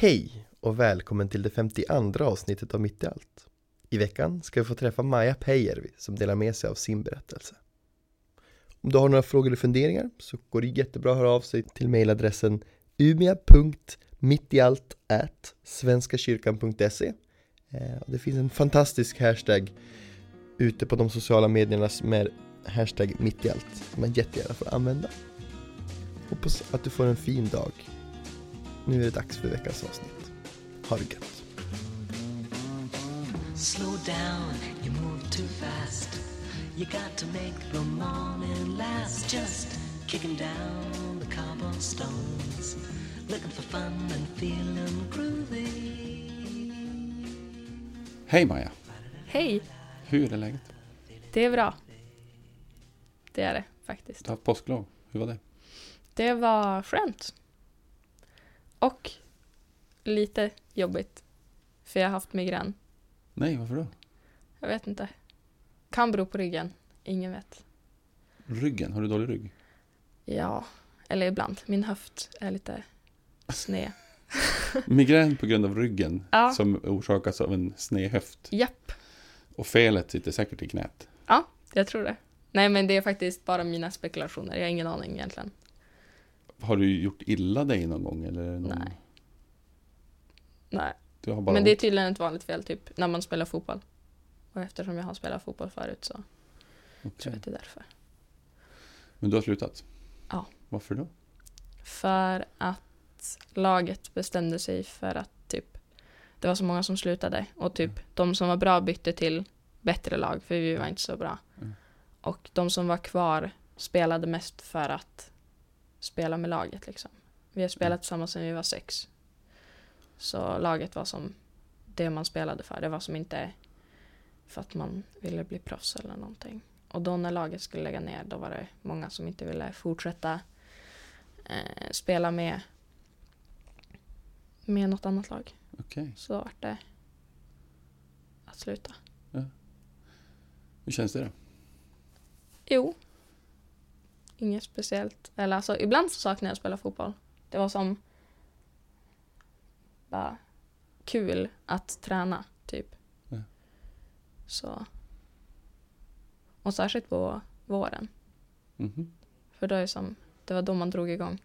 Hej och välkommen till det 52 avsnittet av Mitt i allt. I veckan ska vi få träffa Maja Peijärvi som delar med sig av sin berättelse. Om du har några frågor eller funderingar så går det jättebra att höra av sig till mejladressen umia.mittiallt@svenskakyrkan.se. Eh, det finns en fantastisk hashtag ute på de sociala medierna som är hashtag mittiallt som man jättegärna får använda. Hoppas att du får en fin dag. Nu är det dags för veckans avsnitt. Ha det gött. Slow down, you move too fast. You got to make the morning last. Just kicking down the cobblestones. Looking for fun and feeling groovy. Hej Maja! Hej! Hur är läget? Det är bra. Det är det faktiskt. Du har haft påsklov. Hur var det? Det var skönt. Och lite jobbigt. För jag har haft migrän. Nej, varför då? Jag vet inte. Kan bero på ryggen. Ingen vet. Ryggen, har du dålig rygg? Ja, eller ibland. Min höft är lite sned. Migrän på grund av ryggen Ja. som orsakas av en sned höft. Japp, Och felet sitter säkert i knät. jag tror det. Nej, men det är faktiskt bara mina spekulationer. Jag har ingen aning egentligen. Har du gjort illa dig någon gång? Eller någon... Nej. Nej, Du har bara men det är tydligen ett vanligt fel, typ när man spelar fotboll. Och eftersom jag har spelat fotboll förut så Okej. tror jag att det är därför. Men du har slutat? Ja. Varför då? För att laget bestämde sig för att typ det var så många som slutade och typ Mm. de som var bra bytte till bättre lag för vi var inte så bra. Mm. Och de som var kvar spelade mest för att spela med laget liksom. Vi har spelat Mm. tillsammans sedan vi var sex. Så laget var som det man spelade för. Det var som inte för att man ville bli proffs eller någonting. Och då när laget skulle lägga ner då var det många som inte ville fortsätta eh, spela med med något annat lag. Okej. Så då vart det att sluta. Hur känns det då? Jo. Inget speciellt. Eller alltså ibland så saknar jag att spela fotboll. Det var som bara kul att träna typ. Ja. Så. Och särskilt på våren. Mhm. För då är det som, det var då man drog igång.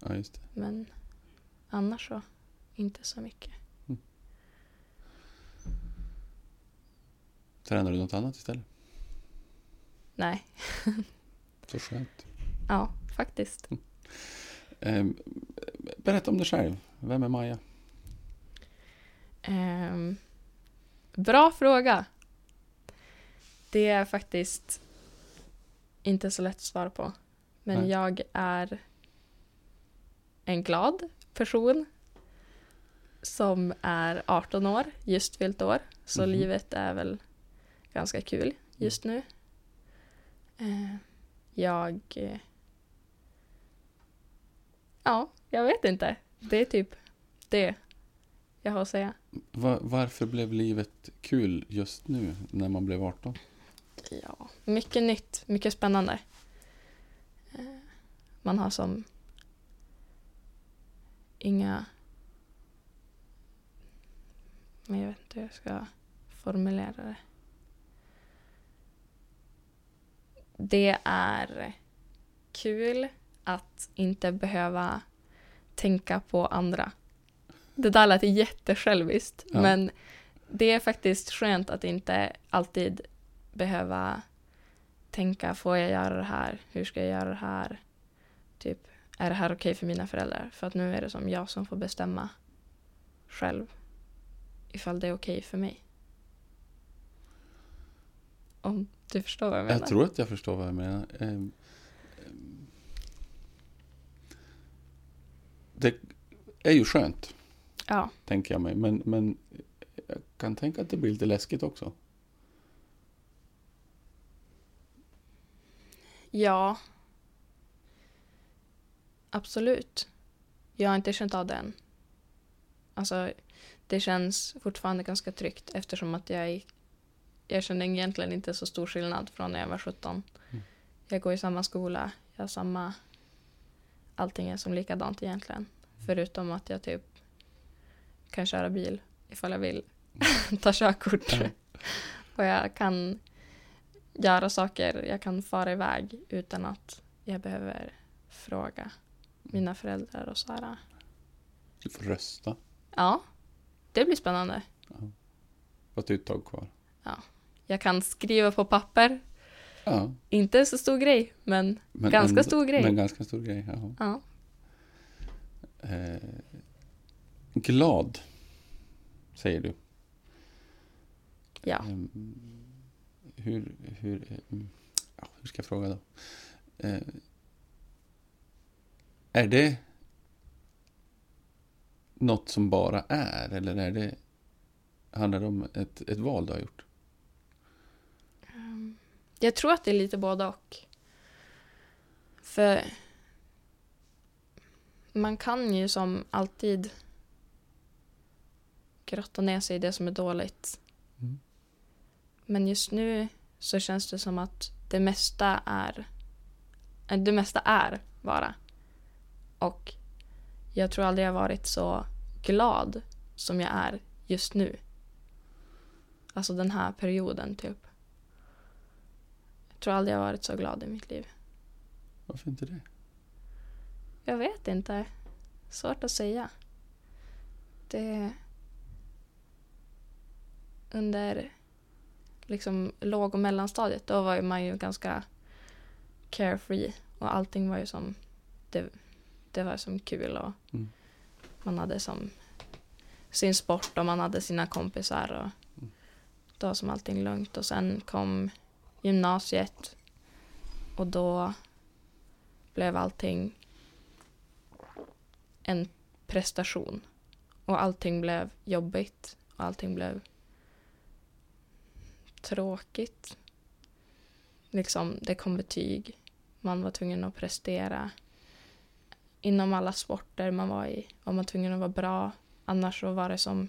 Ja, just det. Men annars så inte så mycket. Tränar du något annat istället? Nej, Så skönt. ja faktiskt. Ehm, berätta om dig själv. Vem är Maja? Ehm, bra fråga. Det är faktiskt inte så lätt att svara på. Men Nej. jag är en glad person som är 18 år, just fyllt år. Så Mhm. livet är väl ganska kul just nu. Eh, jag... eh, Ja, jag vet inte. Det är typ det jag har att säga. Va- varför blev livet kul just nu när man blev 18? Ja, mycket nytt, mycket spännande. Eh, Man har som inga... Men jag vet inte hur jag ska formulera det. Det är kul att inte behöva tänka på andra. Det där lät jättesjälviskt, Ja. men det är faktiskt skönt att inte alltid behöva tänka, får jag göra det här? Hur ska jag göra det här? Typ, är det här okej för mina föräldrar? För att nu är det som jag som får bestämma själv ifall det är okej för mig. Om du förstår vad jag menar? Jag tror att jag förstår vad jag menar. Ehm, ehm, Det är ju skönt, Ja, tänker jag mig. Men, men jag kan tänka att det blir lite läskigt också. ja. Absolut. Jag har inte känt av det än. Alltså, det känns fortfarande ganska tryggt eftersom att jag är jag kände egentligen inte så stor skillnad från när jag var 17. Mm. Jag går i samma skola, jag har samma... Allting är som likadant egentligen. Förutom att jag typ kan köra bil ifall jag vill ta körkort. Ja. Och jag kan göra saker, jag kan fara iväg utan att jag behöver fråga mina föräldrar och så här. Du får rösta. Ja, det blir spännande. Fast det är ett tag kvar. Jag kan skriva på papper, Ja. inte en så stor grej, men Men Ganska ändå- stor grej. Men ganska stor grej, ja. ja. Eh, glad, säger du. ja. Ehm, hur, hur, ja, hur ska jag fråga då? Eh, är det något som bara är eller är det, handlar det om ett, ett val du har gjort? Jag tror att det är lite både och. För man kan ju som alltid grotta ner sig i det som är dåligt. Mm. Men just nu så känns det som att det mesta är äh, det mesta är bara. Och jag tror aldrig jag varit så glad som jag är just nu. Alltså den här perioden typ. Tror aldrig jag varit så glad i mitt liv. Varför inte det? Jag vet inte. Svårt att säga. Det... Under liksom låg och mellanstadiet då var man ju ganska carefree och allting var ju som det, det var som kul och Mm. man hade som sin sport och man hade sina kompisar och Mm. då som allting lugnt och sen kom gymnasiet och då blev allting en prestation. Och allting blev jobbigt och allting blev tråkigt. Liksom, det kom betyg. Man var tvungen att prestera. Inom alla sporter man var i var man tvungen att vara bra. Annars så var det som,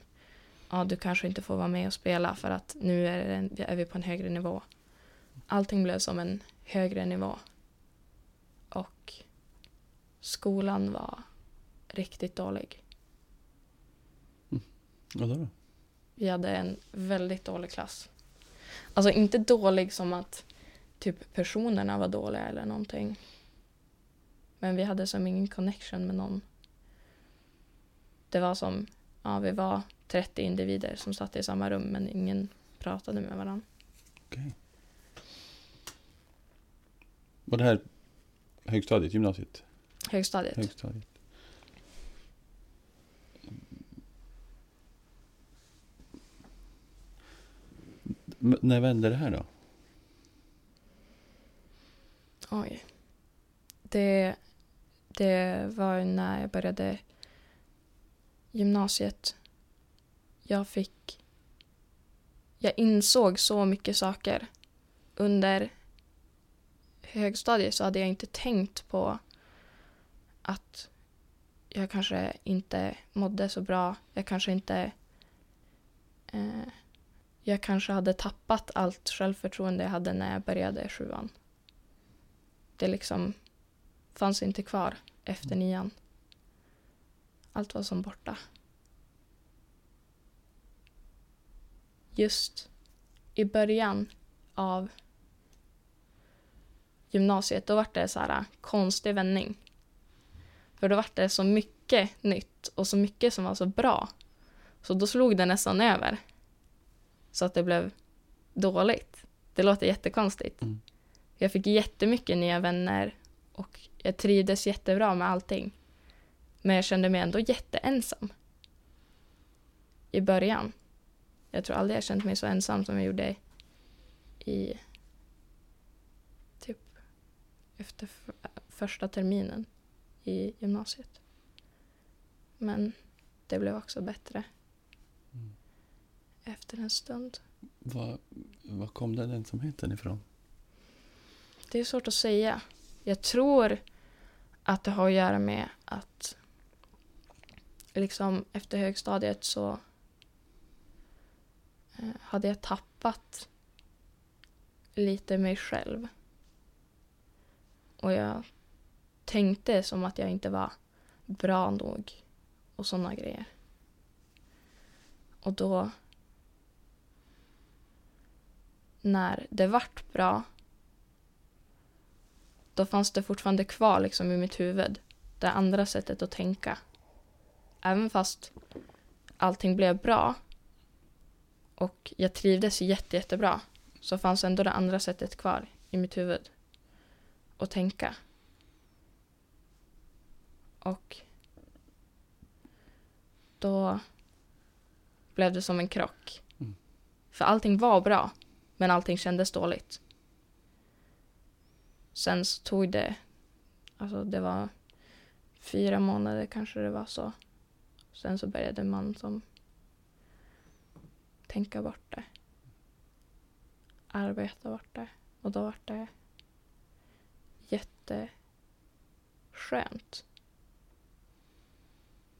ja du kanske inte får vara med och spela för att nu är, det en, är vi på en högre nivå. Allting blev som en högre nivå. Och skolan var riktigt dålig. Vadå då? Vi hade en väldigt dålig klass. Alltså inte dålig som att typ personerna var dåliga eller någonting. Men vi hade som ingen connection med någon. Det var som, ja vi var 30 individer som satt i samma rum men ingen pratade med varandra. Okej. Var det här högstadiet, gymnasiet? Högstadiet. Högstadiet. M- när vände det här då? Oj. Det, det var när jag började gymnasiet. Jag fick... Jag insåg så mycket saker. Under högstadiet så hade jag inte tänkt på att jag kanske inte mådde så bra. Jag kanske inte... Eh, jag kanske hade tappat allt självförtroende jag hade när jag började sjuan det liksom fanns inte kvar efter nian. Allt var som borta. Just i början av gymnasiet, då var det så här konstig vändning. För då var det så mycket nytt och så mycket som var så bra. Så då slog det nästan över. Så att det blev dåligt. Det låter jättekonstigt. Mm. Jag fick jättemycket nya vänner och jag trivdes jättebra med allting. Men jag kände mig ändå jätteensam. I början. Jag tror aldrig jag känt mig så ensam som jag gjorde i efter första terminen i gymnasiet. Men det blev också bättre Mm. efter en stund. Var, var kom den ensamheten ifrån? Det är svårt att säga. Jag tror att det har att göra med att liksom efter högstadiet så eh, hade jag tappat lite mig själv. Och jag tänkte som att jag inte var bra nog och sådana grejer. Och då när det vart bra då fanns det fortfarande kvar liksom i mitt huvud det andra sättet att tänka. Även fast allting blev bra och jag trivdes jätte, jättebra så fanns ändå det andra sättet kvar i mitt huvud att tänka. Och då blev det som en krock. Mm. För allting var bra, men allting kändes dåligt. Sen så tog det, alltså det var fyra månader kanske det var så. Sen så började man som tänka bort det. Arbeta bort det. Och då var det jätteskönt.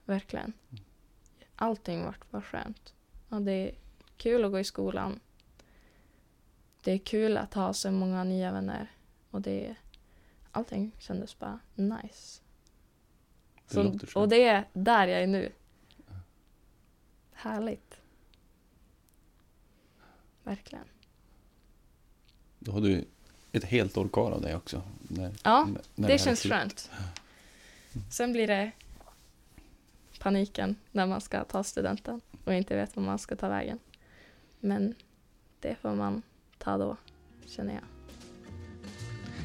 Verkligen. Allting vart bara skönt. Och det är kul att gå i skolan. Det är kul att ha så många nya vänner. Och det är, allting kändes bara nice. Det Så, och det är där jag är nu. Härligt. Verkligen. Då har du ett helt år kvar av det också. När, Ja, när- det är känns skönt. Sen blir det paniken när man ska ta studenten och inte vet var man ska ta vägen. Men det får man ta då, känner jag.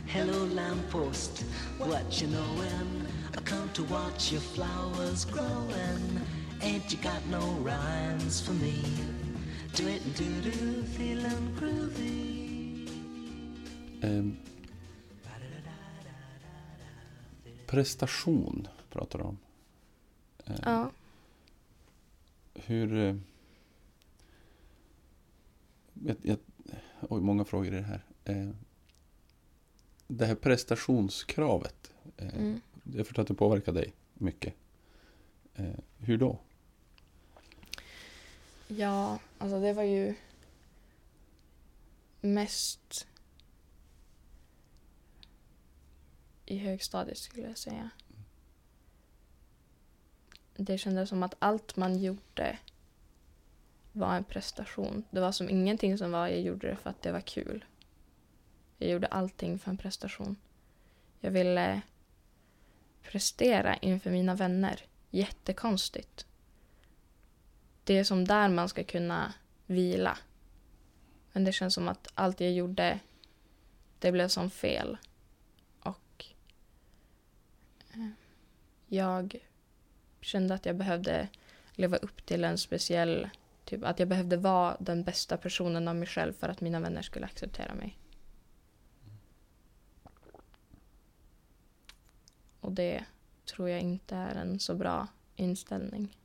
Hello, lamppost, what you knowin'? I come to watch your flowers growin'. Ain't you got no rhymes for me? Do it do do, feelin' groovy. Ehm, prestation pratar du om. Ehm, Ja, Hur... eh, Jag, jag, oj, många frågor i det här. Eh, Det här prestationskravet. eh, mm. Jag förstår att det påverkar dig mycket. Eh, Hur då? ja, alltså det var ju mest i högstadiet skulle jag säga. Det kändes som att allt man gjorde var en prestation. Det var som ingenting som var jag gjorde det för att det var kul. Jag gjorde allting för en prestation. Jag ville prestera inför mina vänner. Jättekonstigt. Det är som där man ska kunna vila. Men det känns som att allt jag gjorde, det blev som fel. Och eh, jag kände att jag behövde leva upp till en speciell, typ att jag behövde vara den bästa personen av mig själv för att mina vänner skulle acceptera mig. Och det tror jag inte är en så bra inställning.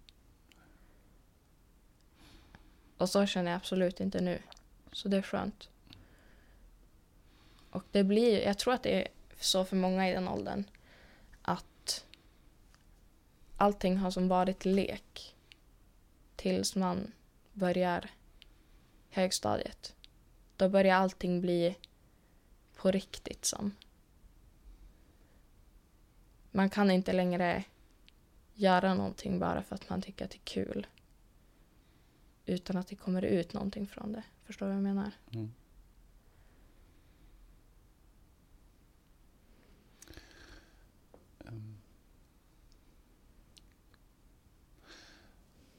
Och så känner jag absolut inte nu. Så det är skönt. Och det blir, jag tror att det är så för många i den åldern allting har som varit lek tills man börjar högstadiet. Då börjar allting bli på riktigt som. Man kan inte längre göra någonting bara för att man tycker att det är kul. Utan att det kommer ut någonting från det. Förstår du vad jag menar? Mm.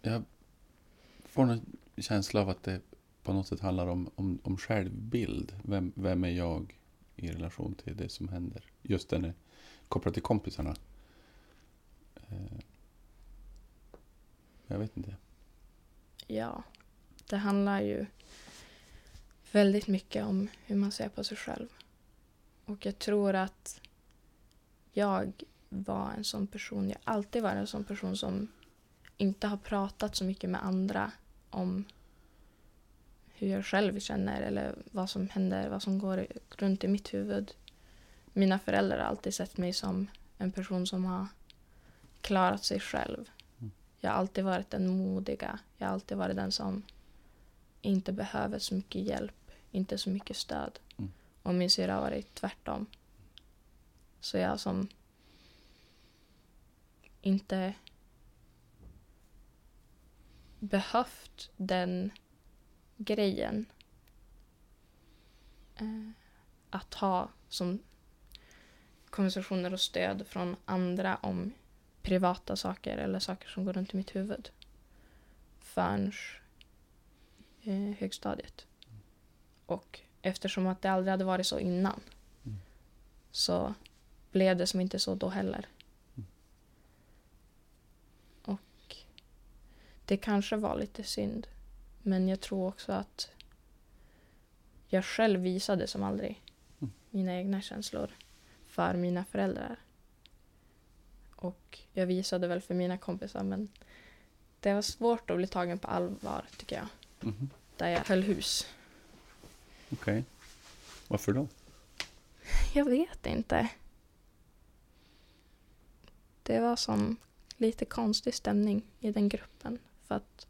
Jag får en känsla av att det på något sätt handlar om, om, om självbild. Vem, vem är jag i relation till det som händer? Just den är kopplad till kompisarna. Eh, jag vet inte. Ja. Det handlar ju väldigt mycket om hur man ser på sig själv. Och jag tror att jag var en sån person, jag har alltid varit en sån person som inte har pratat så mycket med andra om hur jag själv känner eller vad som händer, vad som går runt i mitt huvud. Mina föräldrar har alltid sett mig som en person som har klarat sig själv. Jag har alltid varit den modiga. Jag har alltid varit den som inte behöver så mycket hjälp, inte så mycket stöd. Mm. Och min syrra har varit tvärtom. Så jag som inte behövt den grejen eh, att ha som konversationer och stöd från andra om privata saker eller saker som går runt i mitt huvud förrän eh, högstadiet. Och eftersom att det aldrig hade varit så innan Mm. så blev det som inte så då heller. Mm. Och det kanske var lite synd. Men jag tror också att jag själv visade som aldrig Mm. mina egna känslor för mina föräldrar. Och jag visade väl för mina kompisar men det var svårt att bli tagen på allvar tycker jag. Mhm. Där jag höll hus. Okej. Varför då? Jag vet inte. Det var som lite konstig stämning i den gruppen. För att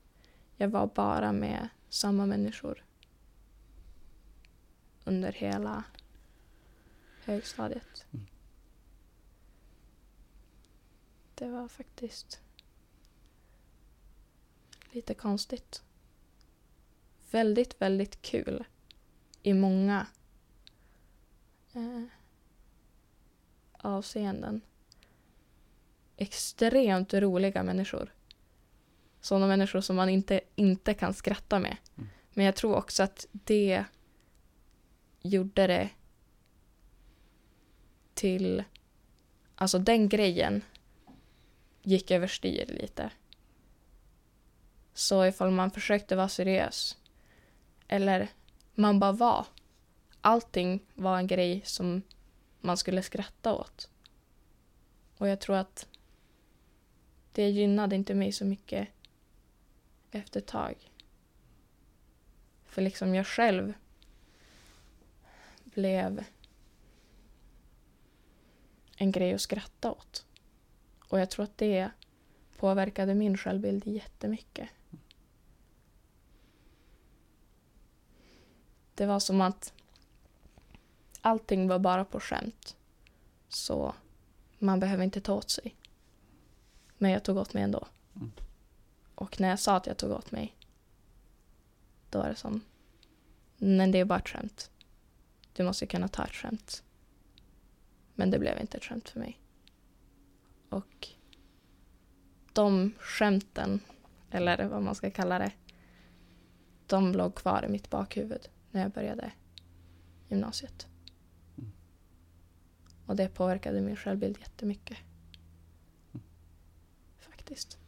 jag var bara med samma människor. Under hela högstadiet. Mm. Det var faktiskt lite konstigt. Väldigt, väldigt kul. I många eh, avseenden. Extremt roliga människor. Sådana människor som man inte, inte kan skratta med. Mm. Men jag tror också att det gjorde det till... Alltså den grejen gick överstyr lite. Så ifall man försökte vara seriös eller man bara var allting var en grej som man skulle skratta åt. Och jag tror att det gynnade inte mig så mycket efter ett tag. För liksom jag själv blev en grej att skratta åt. Och jag tror att det påverkade min självbild jättemycket. Det var som att allting var bara på skämt. Så man behöver inte ta åt sig. Men jag tog åt mig ändå. Mm. Och när jag sa att jag tog åt mig, då var det som, men det är bara ett skämt. Du måste kunna ta ett skämt. Men det blev inte ett skämt för mig. Och de skämten, eller vad man ska kalla det, de låg kvar i mitt bakhuvud när jag började gymnasiet. Mm. Och det påverkade min självbild jättemycket. Faktiskt.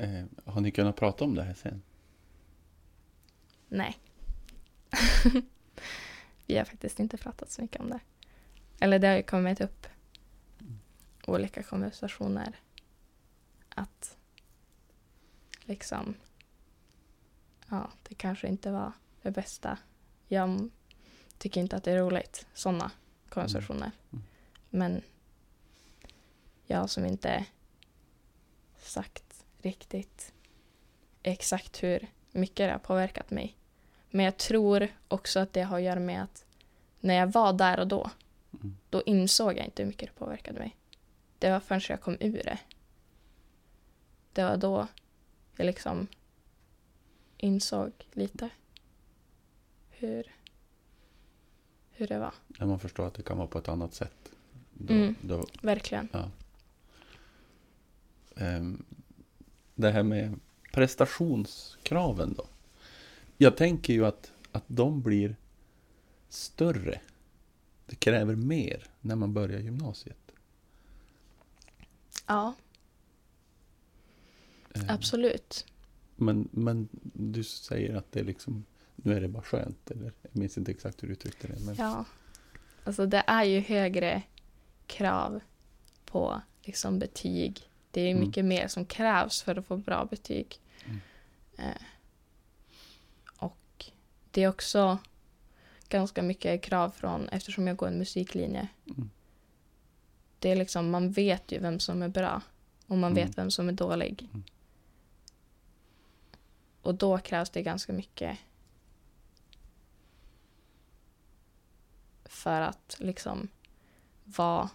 Eh, har ni kunnat prata om det här sen? Nej. Vi har faktiskt inte pratat så mycket om det. Eller det har ju kommit upp olika konversationer. Att liksom, ja, det kanske inte var det bästa. Jag tycker inte att det är roligt, sådana konversationer. Mm. Men jag som inte sagt riktigt exakt hur mycket det har påverkat mig. Men jag tror också att det har att göra med att när jag var där och då, Mm. då insåg jag inte hur mycket det påverkade mig. Det var förrän jag kom ur det. Det var då jag liksom insåg lite hur, hur det var. När man förstår att det kan vara på ett annat sätt. Då, Mm. då, Verkligen. ehm, det här med prestationskraven då. Jag tänker ju att, att de blir större. Det kräver mer när man börjar gymnasiet. Ja, Ehm, absolut. Men, men du säger att det är liksom, nu är det bara skönt. Eller, jag minns inte exakt hur du uttryckte det. Men, Ja. Alltså det är ju högre krav på liksom betyg. Det är Mm. mycket mer som krävs för att få bra betyg. Mm. Eh, och det är också ganska mycket krav från, eftersom jag går en musiklinje. Mm. Det är liksom, man vet ju vem som är bra och man Mm. vet vem som är dålig. Mm. Och då krävs det ganska mycket för att liksom vara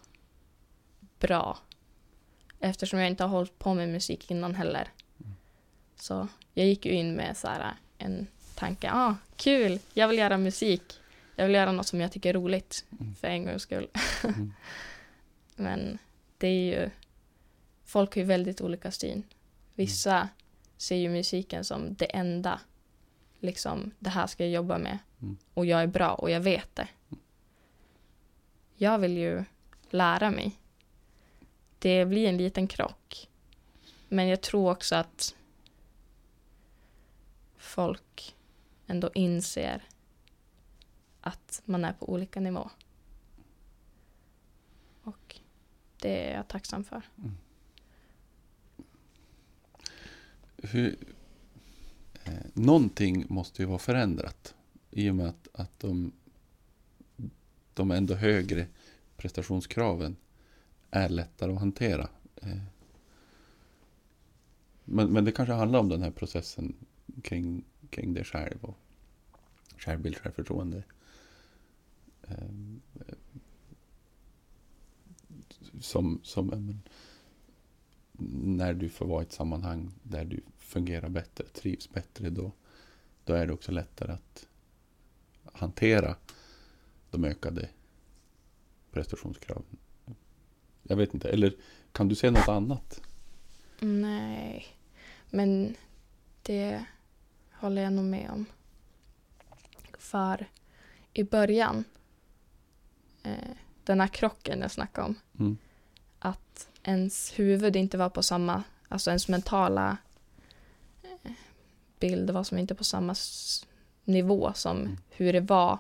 bra. Eftersom jag inte har hållit på med musik innan heller. Så jag gick ju in med så här en tanke, ah, kul, jag vill göra musik. Jag vill göra något som jag tycker är roligt, Mm. för en gångs skull. Mm. Men det är ju, folk har ju väldigt olika syn. Vissa ser ju musiken som det enda, liksom det här ska jag jobba med. Mm. Och jag är bra och jag vet det. Jag vill ju lära mig. Det blir en liten krock. Men jag tror också att folk ändå inser att man är på olika nivå. Och det är jag tacksam för. Mm. Hur, eh, någonting måste ju vara förändrat i och med att, att de, de ändå högre prestationskraven är lättare att hantera. Eh, men, men det kanske handlar om den här processen kring, kring dig själv och självbild, självförtroende. Eh, som, som men, när du får vara i ett sammanhang där du fungerar bättre, trivs bättre, då, då är det också lättare att hantera de ökade prestationskraven. Jag vet inte, eller kan du se något annat? Nej, men det håller jag nog med om. För i början, eh, den här krocken jag snackade om, Mm. att ens huvud inte var på samma, alltså ens mentala eh, bild var som inte på samma nivå som Mm. hur det var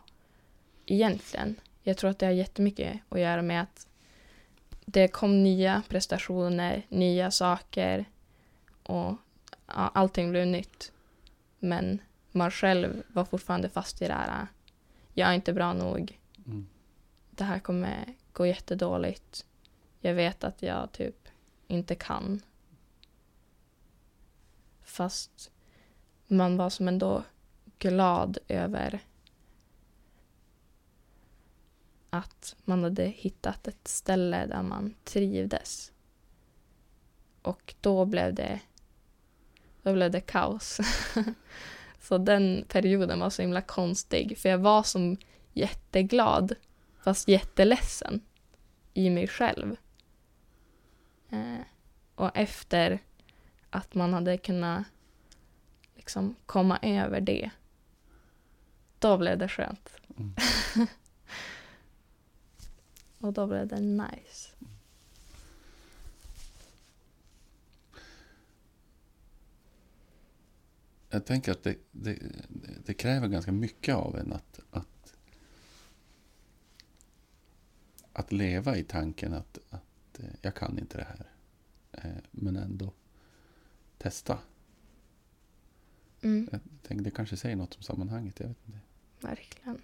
egentligen. Jag tror att det har jättemycket att göra med att det kom nya prestationer, nya saker och ja, allting blev nytt. Men man själv var fortfarande fast i det här. Jag är inte bra nog. Mm. Det här kommer gå jättedåligt. Jag vet att jag typ inte kan. Fast man var som ändå glad över att man hade hittat ett ställe där man trivdes. Och då blev det, då blev det kaos. så den perioden var så himla konstig, för jag var som jätteglad, fast jätteledsen i mig själv. Eh, och efter att man hade kunnat liksom komma över det, då blev det skönt. Mm. och då blev det nice. Jag tänker att det, det, det kräver ganska mycket av en att, att, att leva i tanken att, att eh, jag kan inte det här. Eh, Men ändå testa. Mm, Jag tänker, det kanske säger något om sammanhanget. Jag vet inte. verkligen.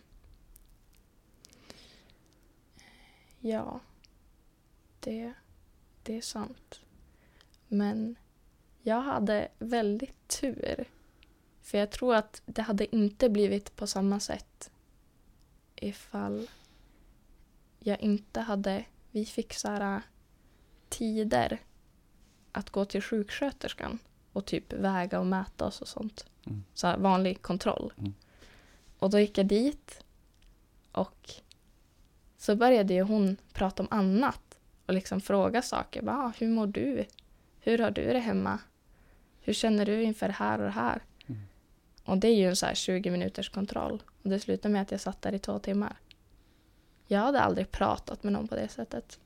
Ja, det, det är sant. Men jag hade väldigt tur. För jag tror att det hade inte blivit på samma sätt ifall jag inte hade... Vi fick så här tider att gå till sjuksköterskan och typ väga och mäta oss och sånt. Mm. Så vanlig kontroll. Mm. Och då gick jag dit och så började ju hon prata om annat och liksom fråga saker. Bara, ah, hur mår du? Hur har du det hemma? Hur känner du inför det här och det här? Mm. Och det är ju en så här 20 minuters kontroll. Och det slutade med att jag satt där i två timmar. Jag hade aldrig pratat med någon på det sättet.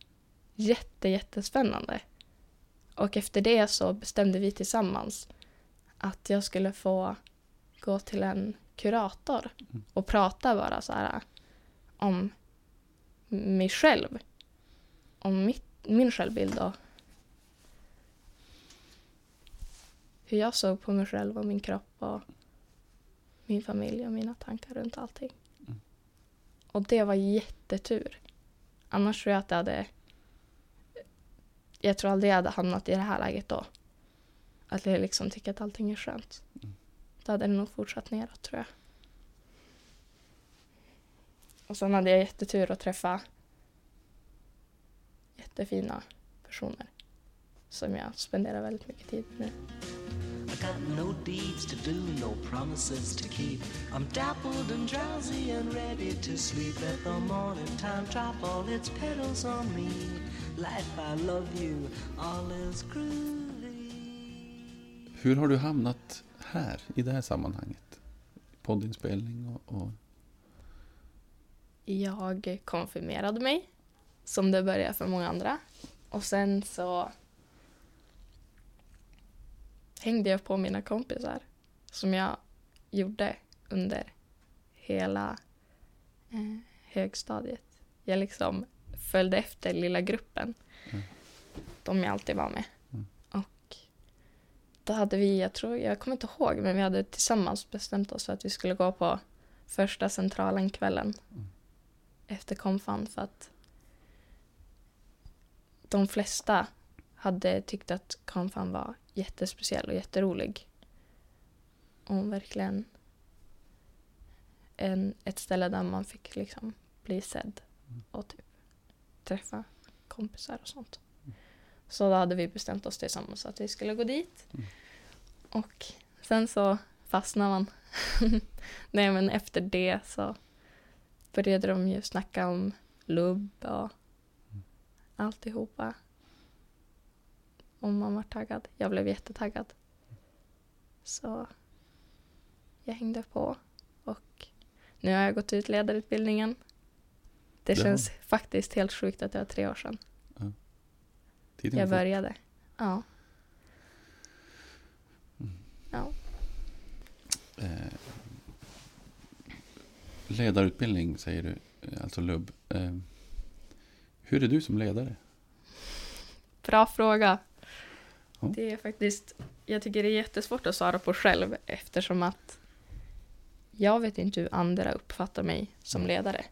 Jätte, jättespännande. Och efter det så bestämde vi tillsammans att jag skulle få gå till en kurator och prata bara så här om mig själv. Om mitt, min självbild och hur jag såg på mig själv och min kropp och min familj och mina tankar runt allting. Mm. Och det var jättetur. Annars tror jag att det hade... Jag tror aldrig jag hade hamnat i det här läget då. Att jag liksom tycker att allting är skönt. Mm. Då hade det nog fortsatt neråt tror jag. Och sen hade jag jättetur att träffa jättefina personer som jag spenderar väldigt mycket tid med. I got no deeds to do, no promises to keep. I'm dappled and drowsy and ready to sleep. Let the morning time drop all its petals on me. Life, I love you, all is groovy. Hur har du hamnat här, i det här sammanhanget? Poddinspelning och... och Jag konfirmerade mig, som det började för många andra. Och sen så hängde jag på mina kompisar som jag gjorde under hela eh, högstadiet. Jag liksom följde efter lilla gruppen. Mm. De jag alltid var med. Mm. Och då hade vi, jag tror, jag kommer inte ihåg, men vi hade tillsammans bestämt oss för att vi skulle gå på första centralen-kvällen Mm. Efter konfan för att de flesta hade tyckt att konfan var jättespeciell och jätterolig. Och verkligen en, ett ställe där man fick liksom bli sedd och typ träffa kompisar och sånt. Så då hade vi bestämt oss tillsammans att vi skulle gå dit. Mm. Och sen så fastnade man. Nej men efter det så började de ju snacka om lubb och alltihopa. Och man var taggad. Jag blev jättetaggad. Så jag hängde på och nu har jag gått ut ledarutbildningen. Det Ja. känns faktiskt helt sjukt att det var tre år sedan tiden jag går fort. började. Ja. Mm. Ja. Eh, ledarutbildning säger du, eh, alltså lubb. Eh, hur är du som ledare? Bra fråga. Ja. Det är faktiskt, jag tycker det är jättesvårt att svara på själv eftersom att jag vet inte hur andra uppfattar mig som Mm. ledare.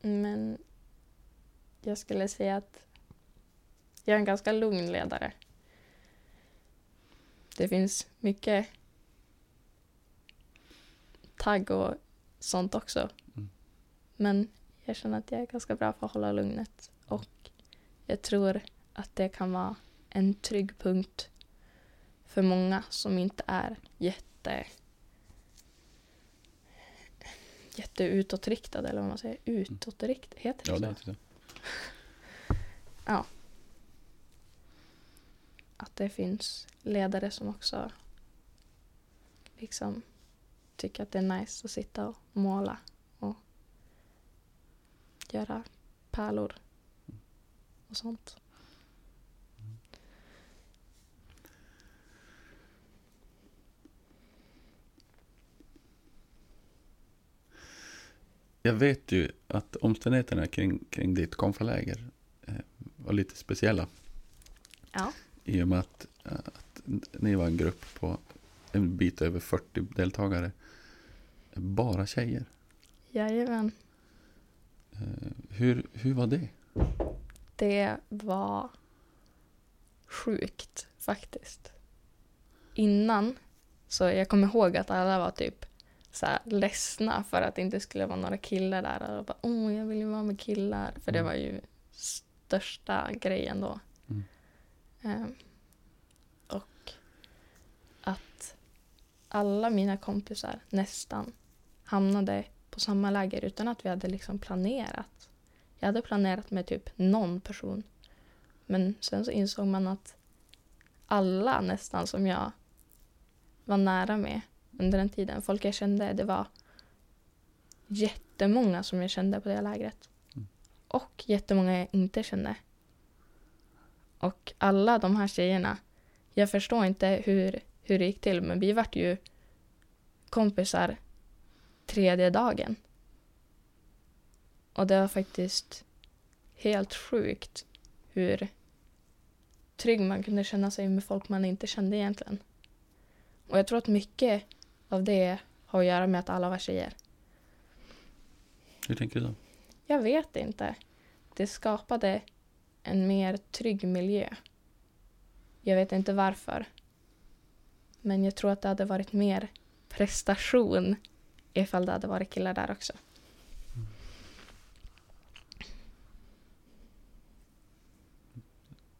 Men jag skulle säga att jag är en ganska lugn ledare. Det finns mycket tagg och sånt också. Mm. Men jag känner att jag är ganska bra på att hålla lugnet. Och jag tror att det kan vara en trygg punkt för många som inte är jätte jätteutåtriktade eller vad man säger. Utåtriktade, heter det Ja, så? det är det. Att det finns ledare som också liksom tycker att det är nice att sitta och måla och göra pärlor och sånt. Jag vet ju att omständigheterna kring, kring ditt konfaläger eh, var lite speciella. Ja. I och med att, eh, att ni var en grupp på en bit över 40 deltagare. Bara tjejer. Jajamän. Eh, hur, hur var det? Det var sjukt faktiskt. Innan, så jag kommer ihåg att alla var typ så här ledsna för att det inte skulle vara några killar där. Och bara, åh, jag vill ju vara med killar. För det Mm. var ju största grejen då. Mm. Ehm, och att alla mina kompisar nästan hamnade på samma läger utan att vi hade liksom planerat. Jag hade planerat med typ någon person. Men sen så insåg man att alla nästan som jag var nära med under den tiden, folk jag kände, det var jättemånga som jag kände på det lägret. Mm. Och jättemånga jag inte kände. Och alla de här tjejerna, jag förstår inte hur, hur det gick till, men vi vart ju kompisar tredje dagen. Och det var faktiskt helt sjukt hur trygg man kunde känna sig med folk man inte kände egentligen. Och jag tror att mycket av det har att göra med att alla var tjejer. Hur tänker du då? Jag vet inte. Det skapade en mer trygg miljö. Jag vet inte varför. Men jag tror att det hade varit mer prestation ifall det hade varit killar där också.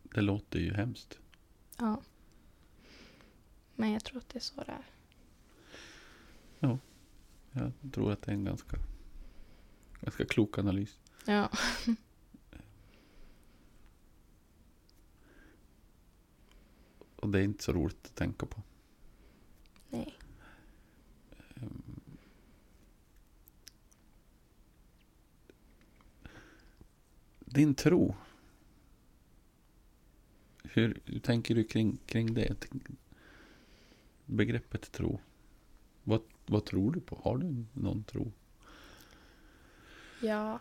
Det låter ju hemskt. Ja. Men jag tror att det är så det är. Jag tror att det är en ganska, ganska klok analys. Ja. Och det är inte så roligt att tänka på. Nej. Ehm. Din tro. Hur, hur tänker du kring, kring det? Begreppet tro. Vad, vad tror du på? Har du någon tro? Ja,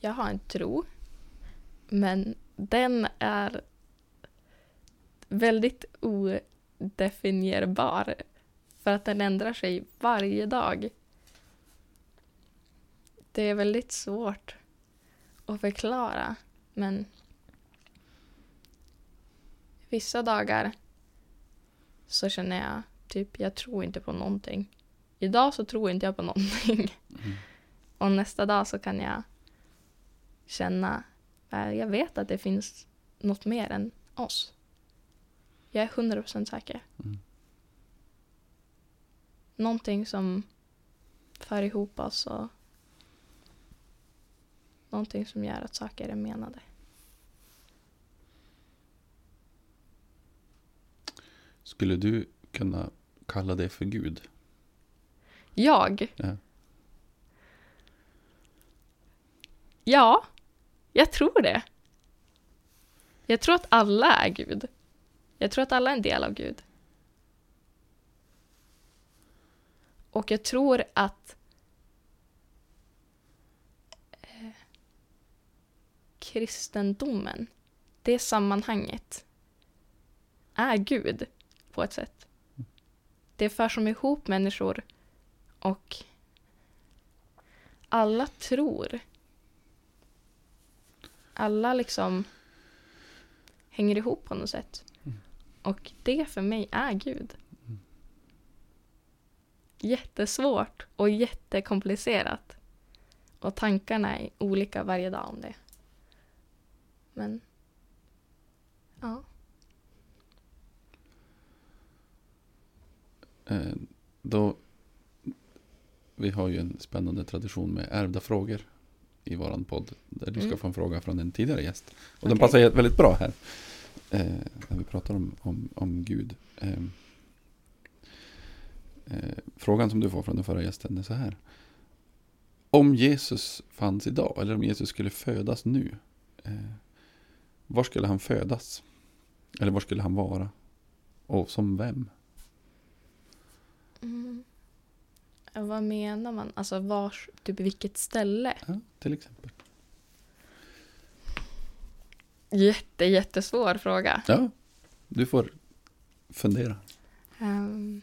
jag har en tro. Men den är väldigt odefinierbar. För att den ändrar sig varje dag. Det är väldigt svårt att förklara. Men vissa dagar så känner jag typ, jag tror inte på någonting. Idag så tror inte jag på någonting. Mm. Och nästa dag så kan jag känna, eh, jag vet att det finns något mer än oss. Jag är 100% säker. Mm. Någonting som för ihop oss och någonting som gör att saker är menade. Skulle du kunna kalla det för Gud? Jag? Ja. Ja, jag tror det. Jag tror att alla är Gud. Jag tror att alla är en del av Gud. Och jag tror att kristendomen, det sammanhanget, är Gud på ett sätt. Det för som ihop människor och alla tror. Alla liksom hänger ihop på något sätt. Och det för mig är Gud. Jättesvårt och jättekomplicerat. Och tankarna är olika varje dag om det. Men, ja. Eh, då, vi har ju en spännande tradition med ärvda frågor i våran podd. Där du ska Mm. få en fråga från en tidigare gäst. Och den Okej. passar väldigt bra här. Eh, när vi pratar om, om, om Gud. Eh, eh, frågan som du får från den förra gästen är så här. Om Jesus fanns idag, eller om Jesus skulle födas nu. Var skulle han födas? Eller var skulle han vara? Och som vem? Mm. Vad menar man? Alltså vars, typ vilket ställe? Ja, till exempel. Jätte, jättesvår fråga. Ja, du får fundera. Ehm.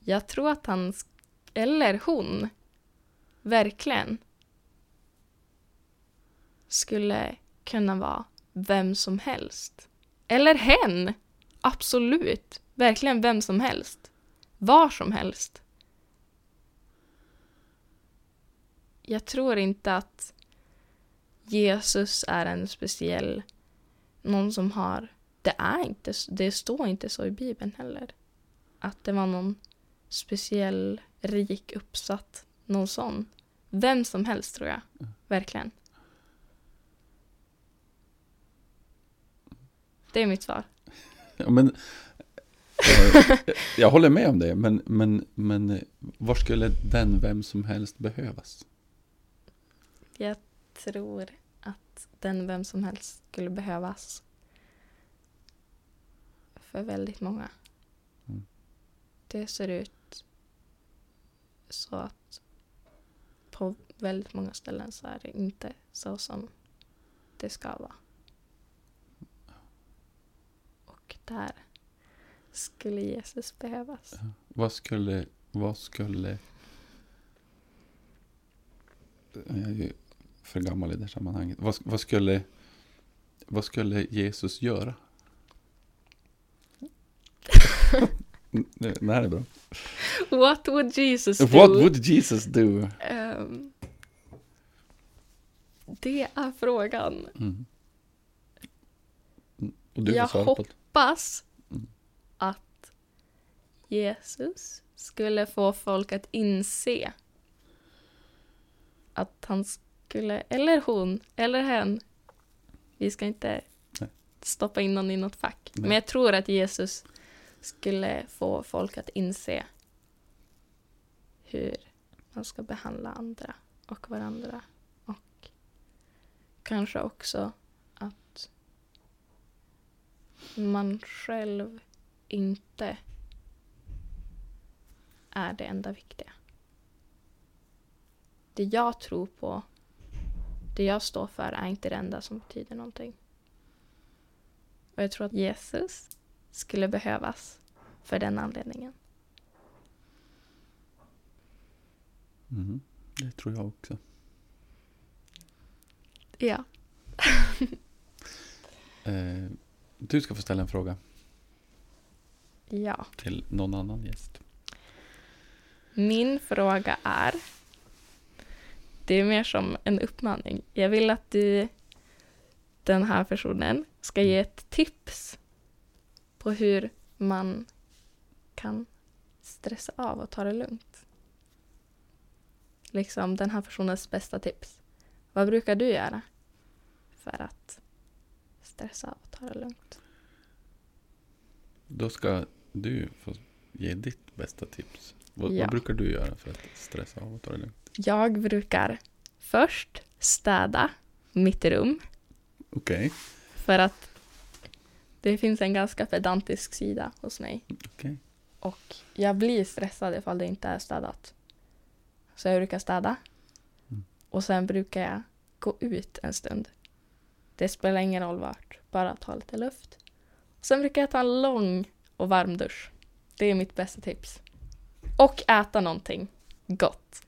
jag tror att han, eller hon, verkligen skulle kunna vara vem som helst. Eller hen! Absolut. Verkligen vem som helst. Var som helst. Jag tror inte att Jesus är en speciell, någon som har, det är inte, det står inte så i Bibeln heller. Att det var någon speciell, rik, uppsatt, någon sån. Vem som helst tror jag, verkligen. Det är mitt svar. Ja, men, eh, jag håller med om det, men, men, men eh, var skulle den vem som helst behövas? Jag tror att den vem som helst skulle behövas för väldigt många. Mm. Det ser ut så att på väldigt många ställen så är det inte så som det ska vara. Och där skulle Jesus behövas. Vad skulle, vad skulle... Jag är ju för gammal i det sammanhanget. Vad, vad, skulle, vad skulle Jesus göra? Det här är bra. What would Jesus do? What would Jesus do? Ehm, det är frågan. Mm. Och du Jag det. Hoppas att Jesus skulle få folk att inse att han skulle, eller hon, eller hen, vi ska inte Nej. stoppa in någon i något fack, Nej. men jag tror att Jesus skulle få folk att inse hur man ska behandla andra och varandra och kanske också man själv inte är det enda viktiga. Det jag tror på, det jag står för är inte det enda som betyder någonting. Och jag tror att Jesus skulle behövas för den anledningen. Mm. Det tror jag också. Ja. Eh, du ska få ställa en fråga Ja. till någon annan gäst. Min fråga är... Det är mer som en uppmaning. Jag vill att du, den här personen, ska ge ett tips på hur man kan stressa av och ta det lugnt. Liksom den här personens bästa tips. Vad brukar du göra för att stressa av ta det lugnt? Då ska du få ge ditt bästa tips. Vad, Ja. vad brukar du göra för att stressa av och ta det lugnt? Jag brukar först städa mitt rum Okej. För att det finns en ganska pedantisk sida hos mig. Okej. Och jag blir stressad ifall det inte är städat. Så jag brukar städa. Mm. Och sen brukar jag gå ut en stund. Det spelar ingen roll vart, bara ta lite luft. Sen brukar jag ta en lång och varm dusch. Det är mitt bästa tips. Och äta någonting gott.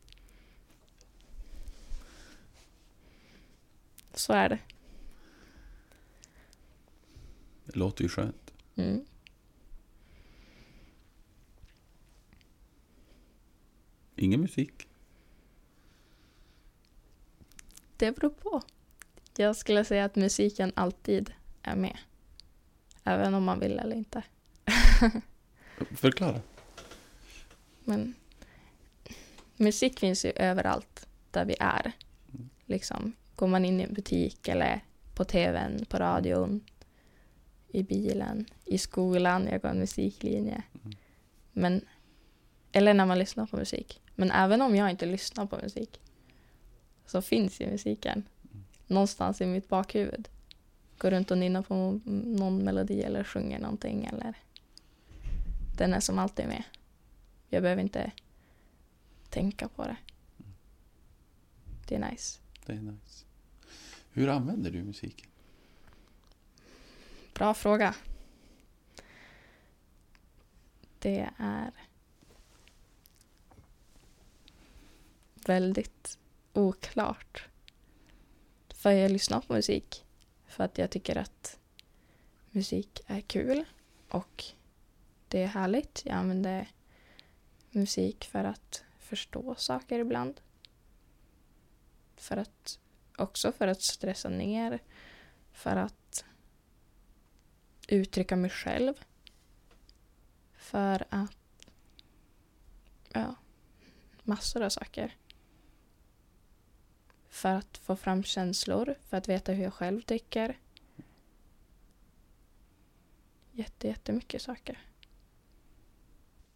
Så är det. Det låter ju skönt. Mm. Ingen musik. Det beror på. Jag skulle säga att musiken alltid är med. Även om man vill eller inte. Förklara. Men musik finns ju överallt där vi är. Liksom, går man in i en butik eller på tvn, på radion, i bilen, i skolan, jag går en musiklinje. Mm. Men, eller när man lyssnar på musik. Men även om jag inte lyssnar på musik så finns ju musiken någonstans i mitt bakhuvud. Går runt och nynnar på någon melodi eller sjunger någonting eller den är som alltid med. Jag behöver inte tänka på det. Det är nice. Det är nice. Hur använder du musiken? Bra fråga. Det är väldigt oklart. För jag lyssnar på musik för att jag tycker att musik är kul och det är härligt. Jag använder musik för att förstå saker ibland. För att, också för att stressa ner. För att uttrycka mig själv. För att... Ja, massor av saker. För att få fram känslor, för att veta hur jag själv tycker. Jätte, jättemycket saker.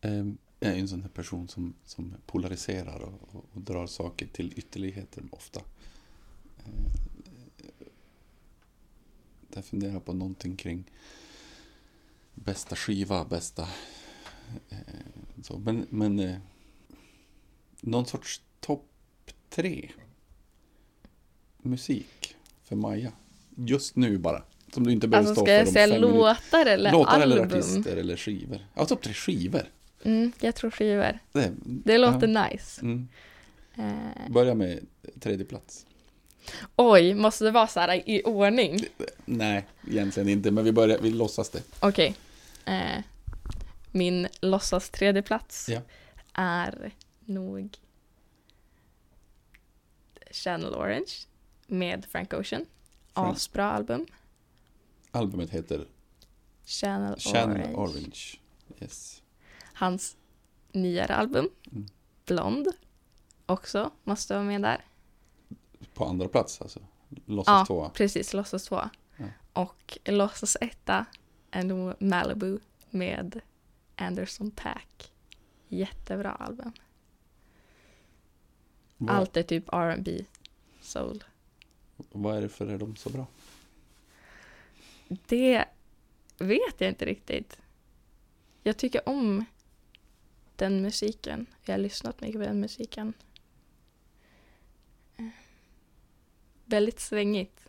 Ehm, jag är en sån här person som, som polariserar och, och, och drar saker till ytterligheter ofta. Ehm, jag funderar på någonting kring bästa skiva, bästa... Eh, så. Men, men eh, någon sorts topp tre musik för Maja. Just nu bara. Som du inte behöver Alltså stå ska jag för säga låtar eller Låtar album? eller artister eller skivor. Ja, topp tre skivor. Mm, jag tror skivor. Det, Det låter ja. nice. Mm. Eh, Börja med tredje plats. oj, måste det vara så här i ordning? Nej, egentligen inte, men vi, börjar, vi låtsas det. Okej. Eh, Min låtsas tredje plats Ja. är nog Channel Orange med Frank Ocean. Frank- Asbra album. Albumet heter Channel, Channel Orange. Orange. Yes. Hans nyare album, Mm. Blond, också måste vara med där. På andra plats alltså. Låtsas Ja. tvåa. Precis, Låtsas 2. Ja. Och Låtsas 1 är nog Malibu med Anderson Paak. Jättebra album. Allt är typ R&B, soul. Vad är de så bra? Det vet jag inte riktigt. Jag tycker om den musiken. Jag har lyssnat mycket på den musiken. Väldigt svängigt.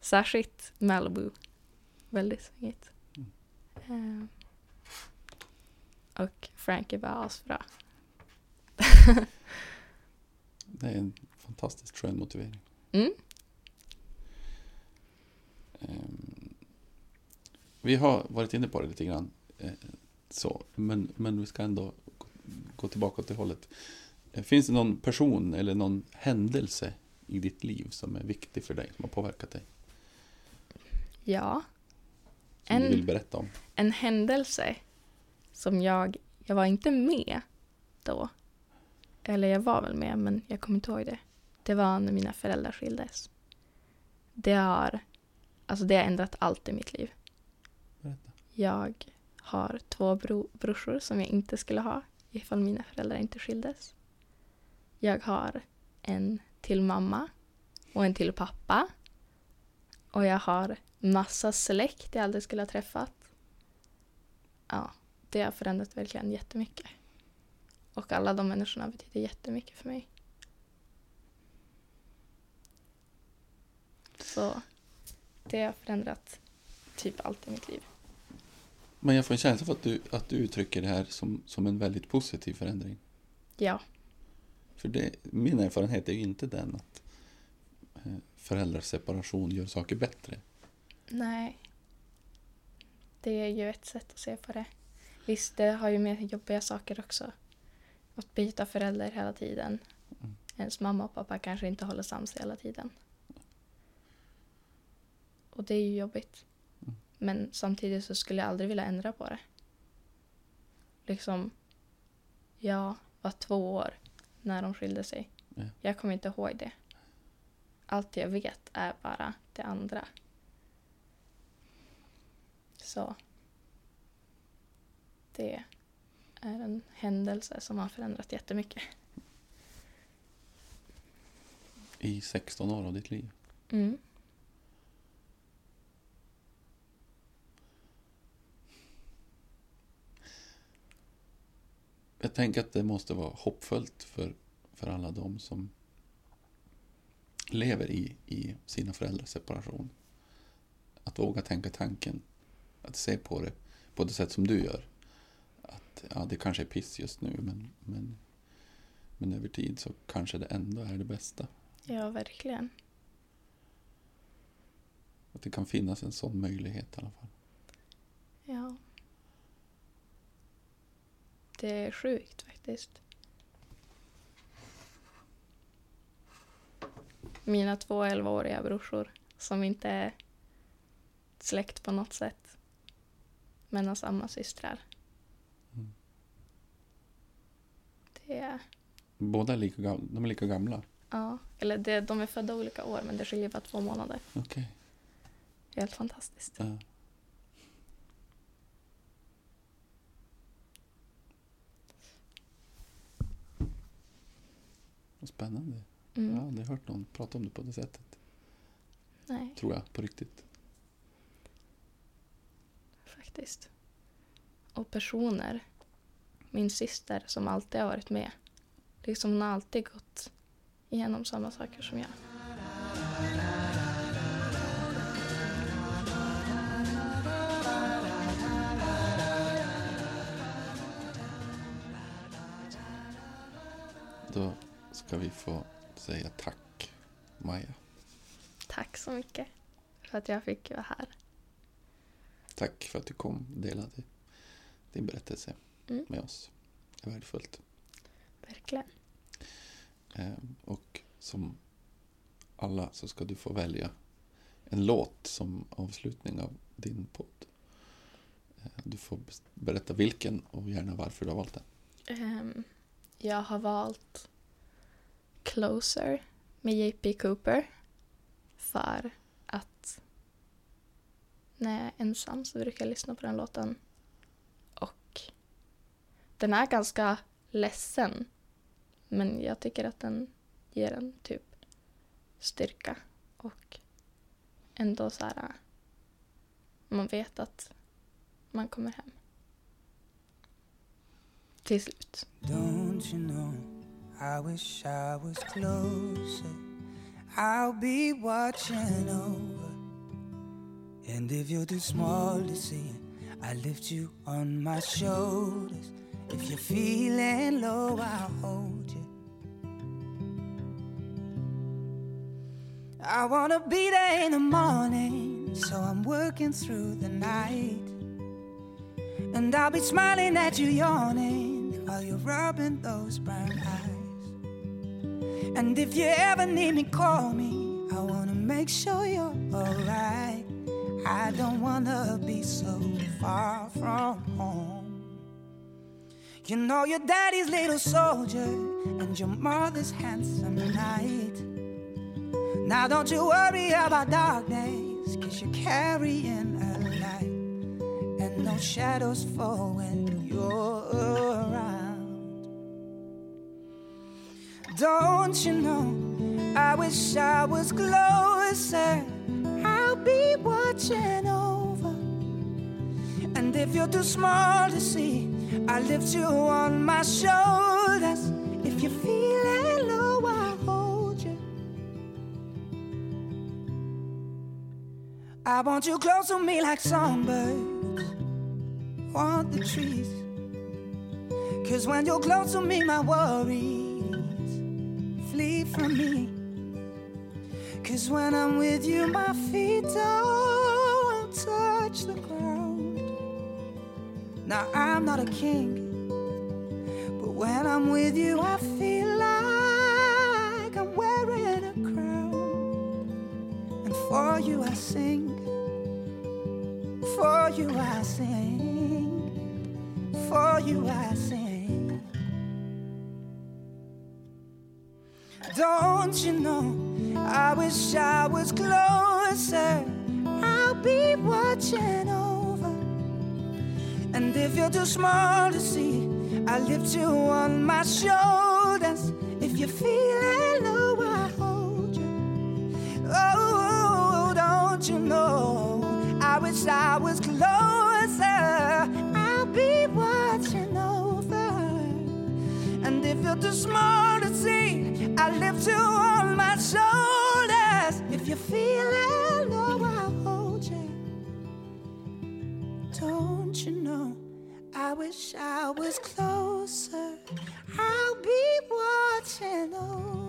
Särskilt Malibu. Väldigt svängigt. Eh, Och Frank är bara asbra. Det är en fantastiskt skön motivering. Mm. Vi har varit inne på det lite grann. eh, Så, men, men vi ska ändå gå- tillbaka det hållet. Eh, Finns det någon person eller någon händelse i ditt liv som är viktig för dig, som har påverkat dig? Ja. Som du En- vill berätta om? en händelse som jag, jag var inte med då. Eller jag var väl med men jag kommer inte ihåg det. Det var när mina föräldrar skildes. Det har, alltså det har ändrat allt i mitt liv. Jag har två bro, brorsor som jag inte skulle ha ifall mina föräldrar inte skildes. Jag har en till mamma och en till pappa. Och jag har massa släkt jag aldrig skulle ha träffat. Ja, det har förändrat verkligen jättemycket. Och alla de människorna betyder jättemycket för mig. Så det har förändrat typ allt i mitt liv. Men jag får en känsla för att du, att du uttrycker det här som, som en väldigt positiv förändring. Ja, För det, min erfarenhet är ju inte den att eh, föräldraseparation gör saker bättre. nej. Det är ju ett sätt att se på det. Visst, det har ju med jobbiga saker också. Att byta förälder hela tiden. Mm. Ens mamma och pappa kanske inte håller sams hela tiden. Och det är ju jobbigt. Men samtidigt så skulle jag aldrig vilja ändra på det. Liksom, jag var två år när de skilde sig. Ja. Jag kommer inte ihåg det. Allt jag vet är bara det andra. Så. Det är en händelse som har förändrat jättemycket. I 16 år av ditt liv. Mm. Jag tänker att det måste vara hoppfullt för, för alla de som lever i, i sina föräldrars separation. Att våga tänka tanken. Att se på det på det sätt som du gör. Att ja, det kanske är piss just nu men, men, men över tid så kanske det ändå är det bästa. Ja, verkligen. Att det kan finnas en sån möjlighet i alla fall. Ja. Det är sjukt faktiskt. Mina två 11-åriga brorsor som inte är släkt på något sätt. Men har samma systrar. Mm. Det är, Båda är lika, gam- de är lika gamla. ja, eller det, de är födda olika år men det skiljer bara två månader. Okej. Helt fantastiskt. Ja. Vad spännande. Mm. Jag har aldrig hört någon prata om det på det sättet. Nej, Tror jag, på riktigt. faktiskt. Och personer. Min syster som alltid har varit med. Liksom hon har alltid gått igenom samma saker som jag. Ska vi få säga tack, Maja. Tack så mycket för att jag fick vara här. Tack för att du kom och delade din berättelse Mm. med oss. Det är värdefullt. Verkligen. Eh, och som alla så ska du få välja en låt som avslutning av din podd. Eh, Du får berätta vilken och gärna varför du har valt den. Ehm, jag har valt Closer med JP Cooper för att när jag är ensam så brukar jag lyssna på den låten och den är ganska ledsen men jag tycker att den ger en typ styrka och ändå så här man vet att man kommer hem till slut. I wish I was closer. I'll be watching over. And if you're too small to see, I lift you on my shoulders. If you're feeling low, I'll hold you. I wanna be there in the morning, so I'm working through the night. And I'll be smiling at you, yawning while you're rubbing those brown eyes. And if you ever need me, call me. I wanna make sure you're alright. I don't wanna be so far from home. You know your daddy's little soldier and your mother's handsome knight. Now don't you worry about dark days, cause you're carrying a light and no shadows fall when you're around. Don't you know? I wish I was closer. I'll be watching over. And if you're too small to see, I'll lift you on my shoulders. If you're feeling low, I'll hold you. I want you close to me like songbirds want the trees. Cause when you're close to me, my worries flee from me. Cause when I'm with you, my feet don't touch the ground. Now, I'm not a king, but when I'm with you, I feel like I'm wearing a crown. And for you, I sing. For you, I sing. For you, I sing. Don't you know? I wish I was closer. I'll be watching over. And if you're too small to see, I'll lift you on my shoulders. If you're feeling low, I hold you. Oh, don't you know? I wish I was closer. I'll be watching over. And if you're too small to I lift you on my shoulders. If you're feeling low, I'll hold you. Don't you know? I wish I was closer. I'll be watching over.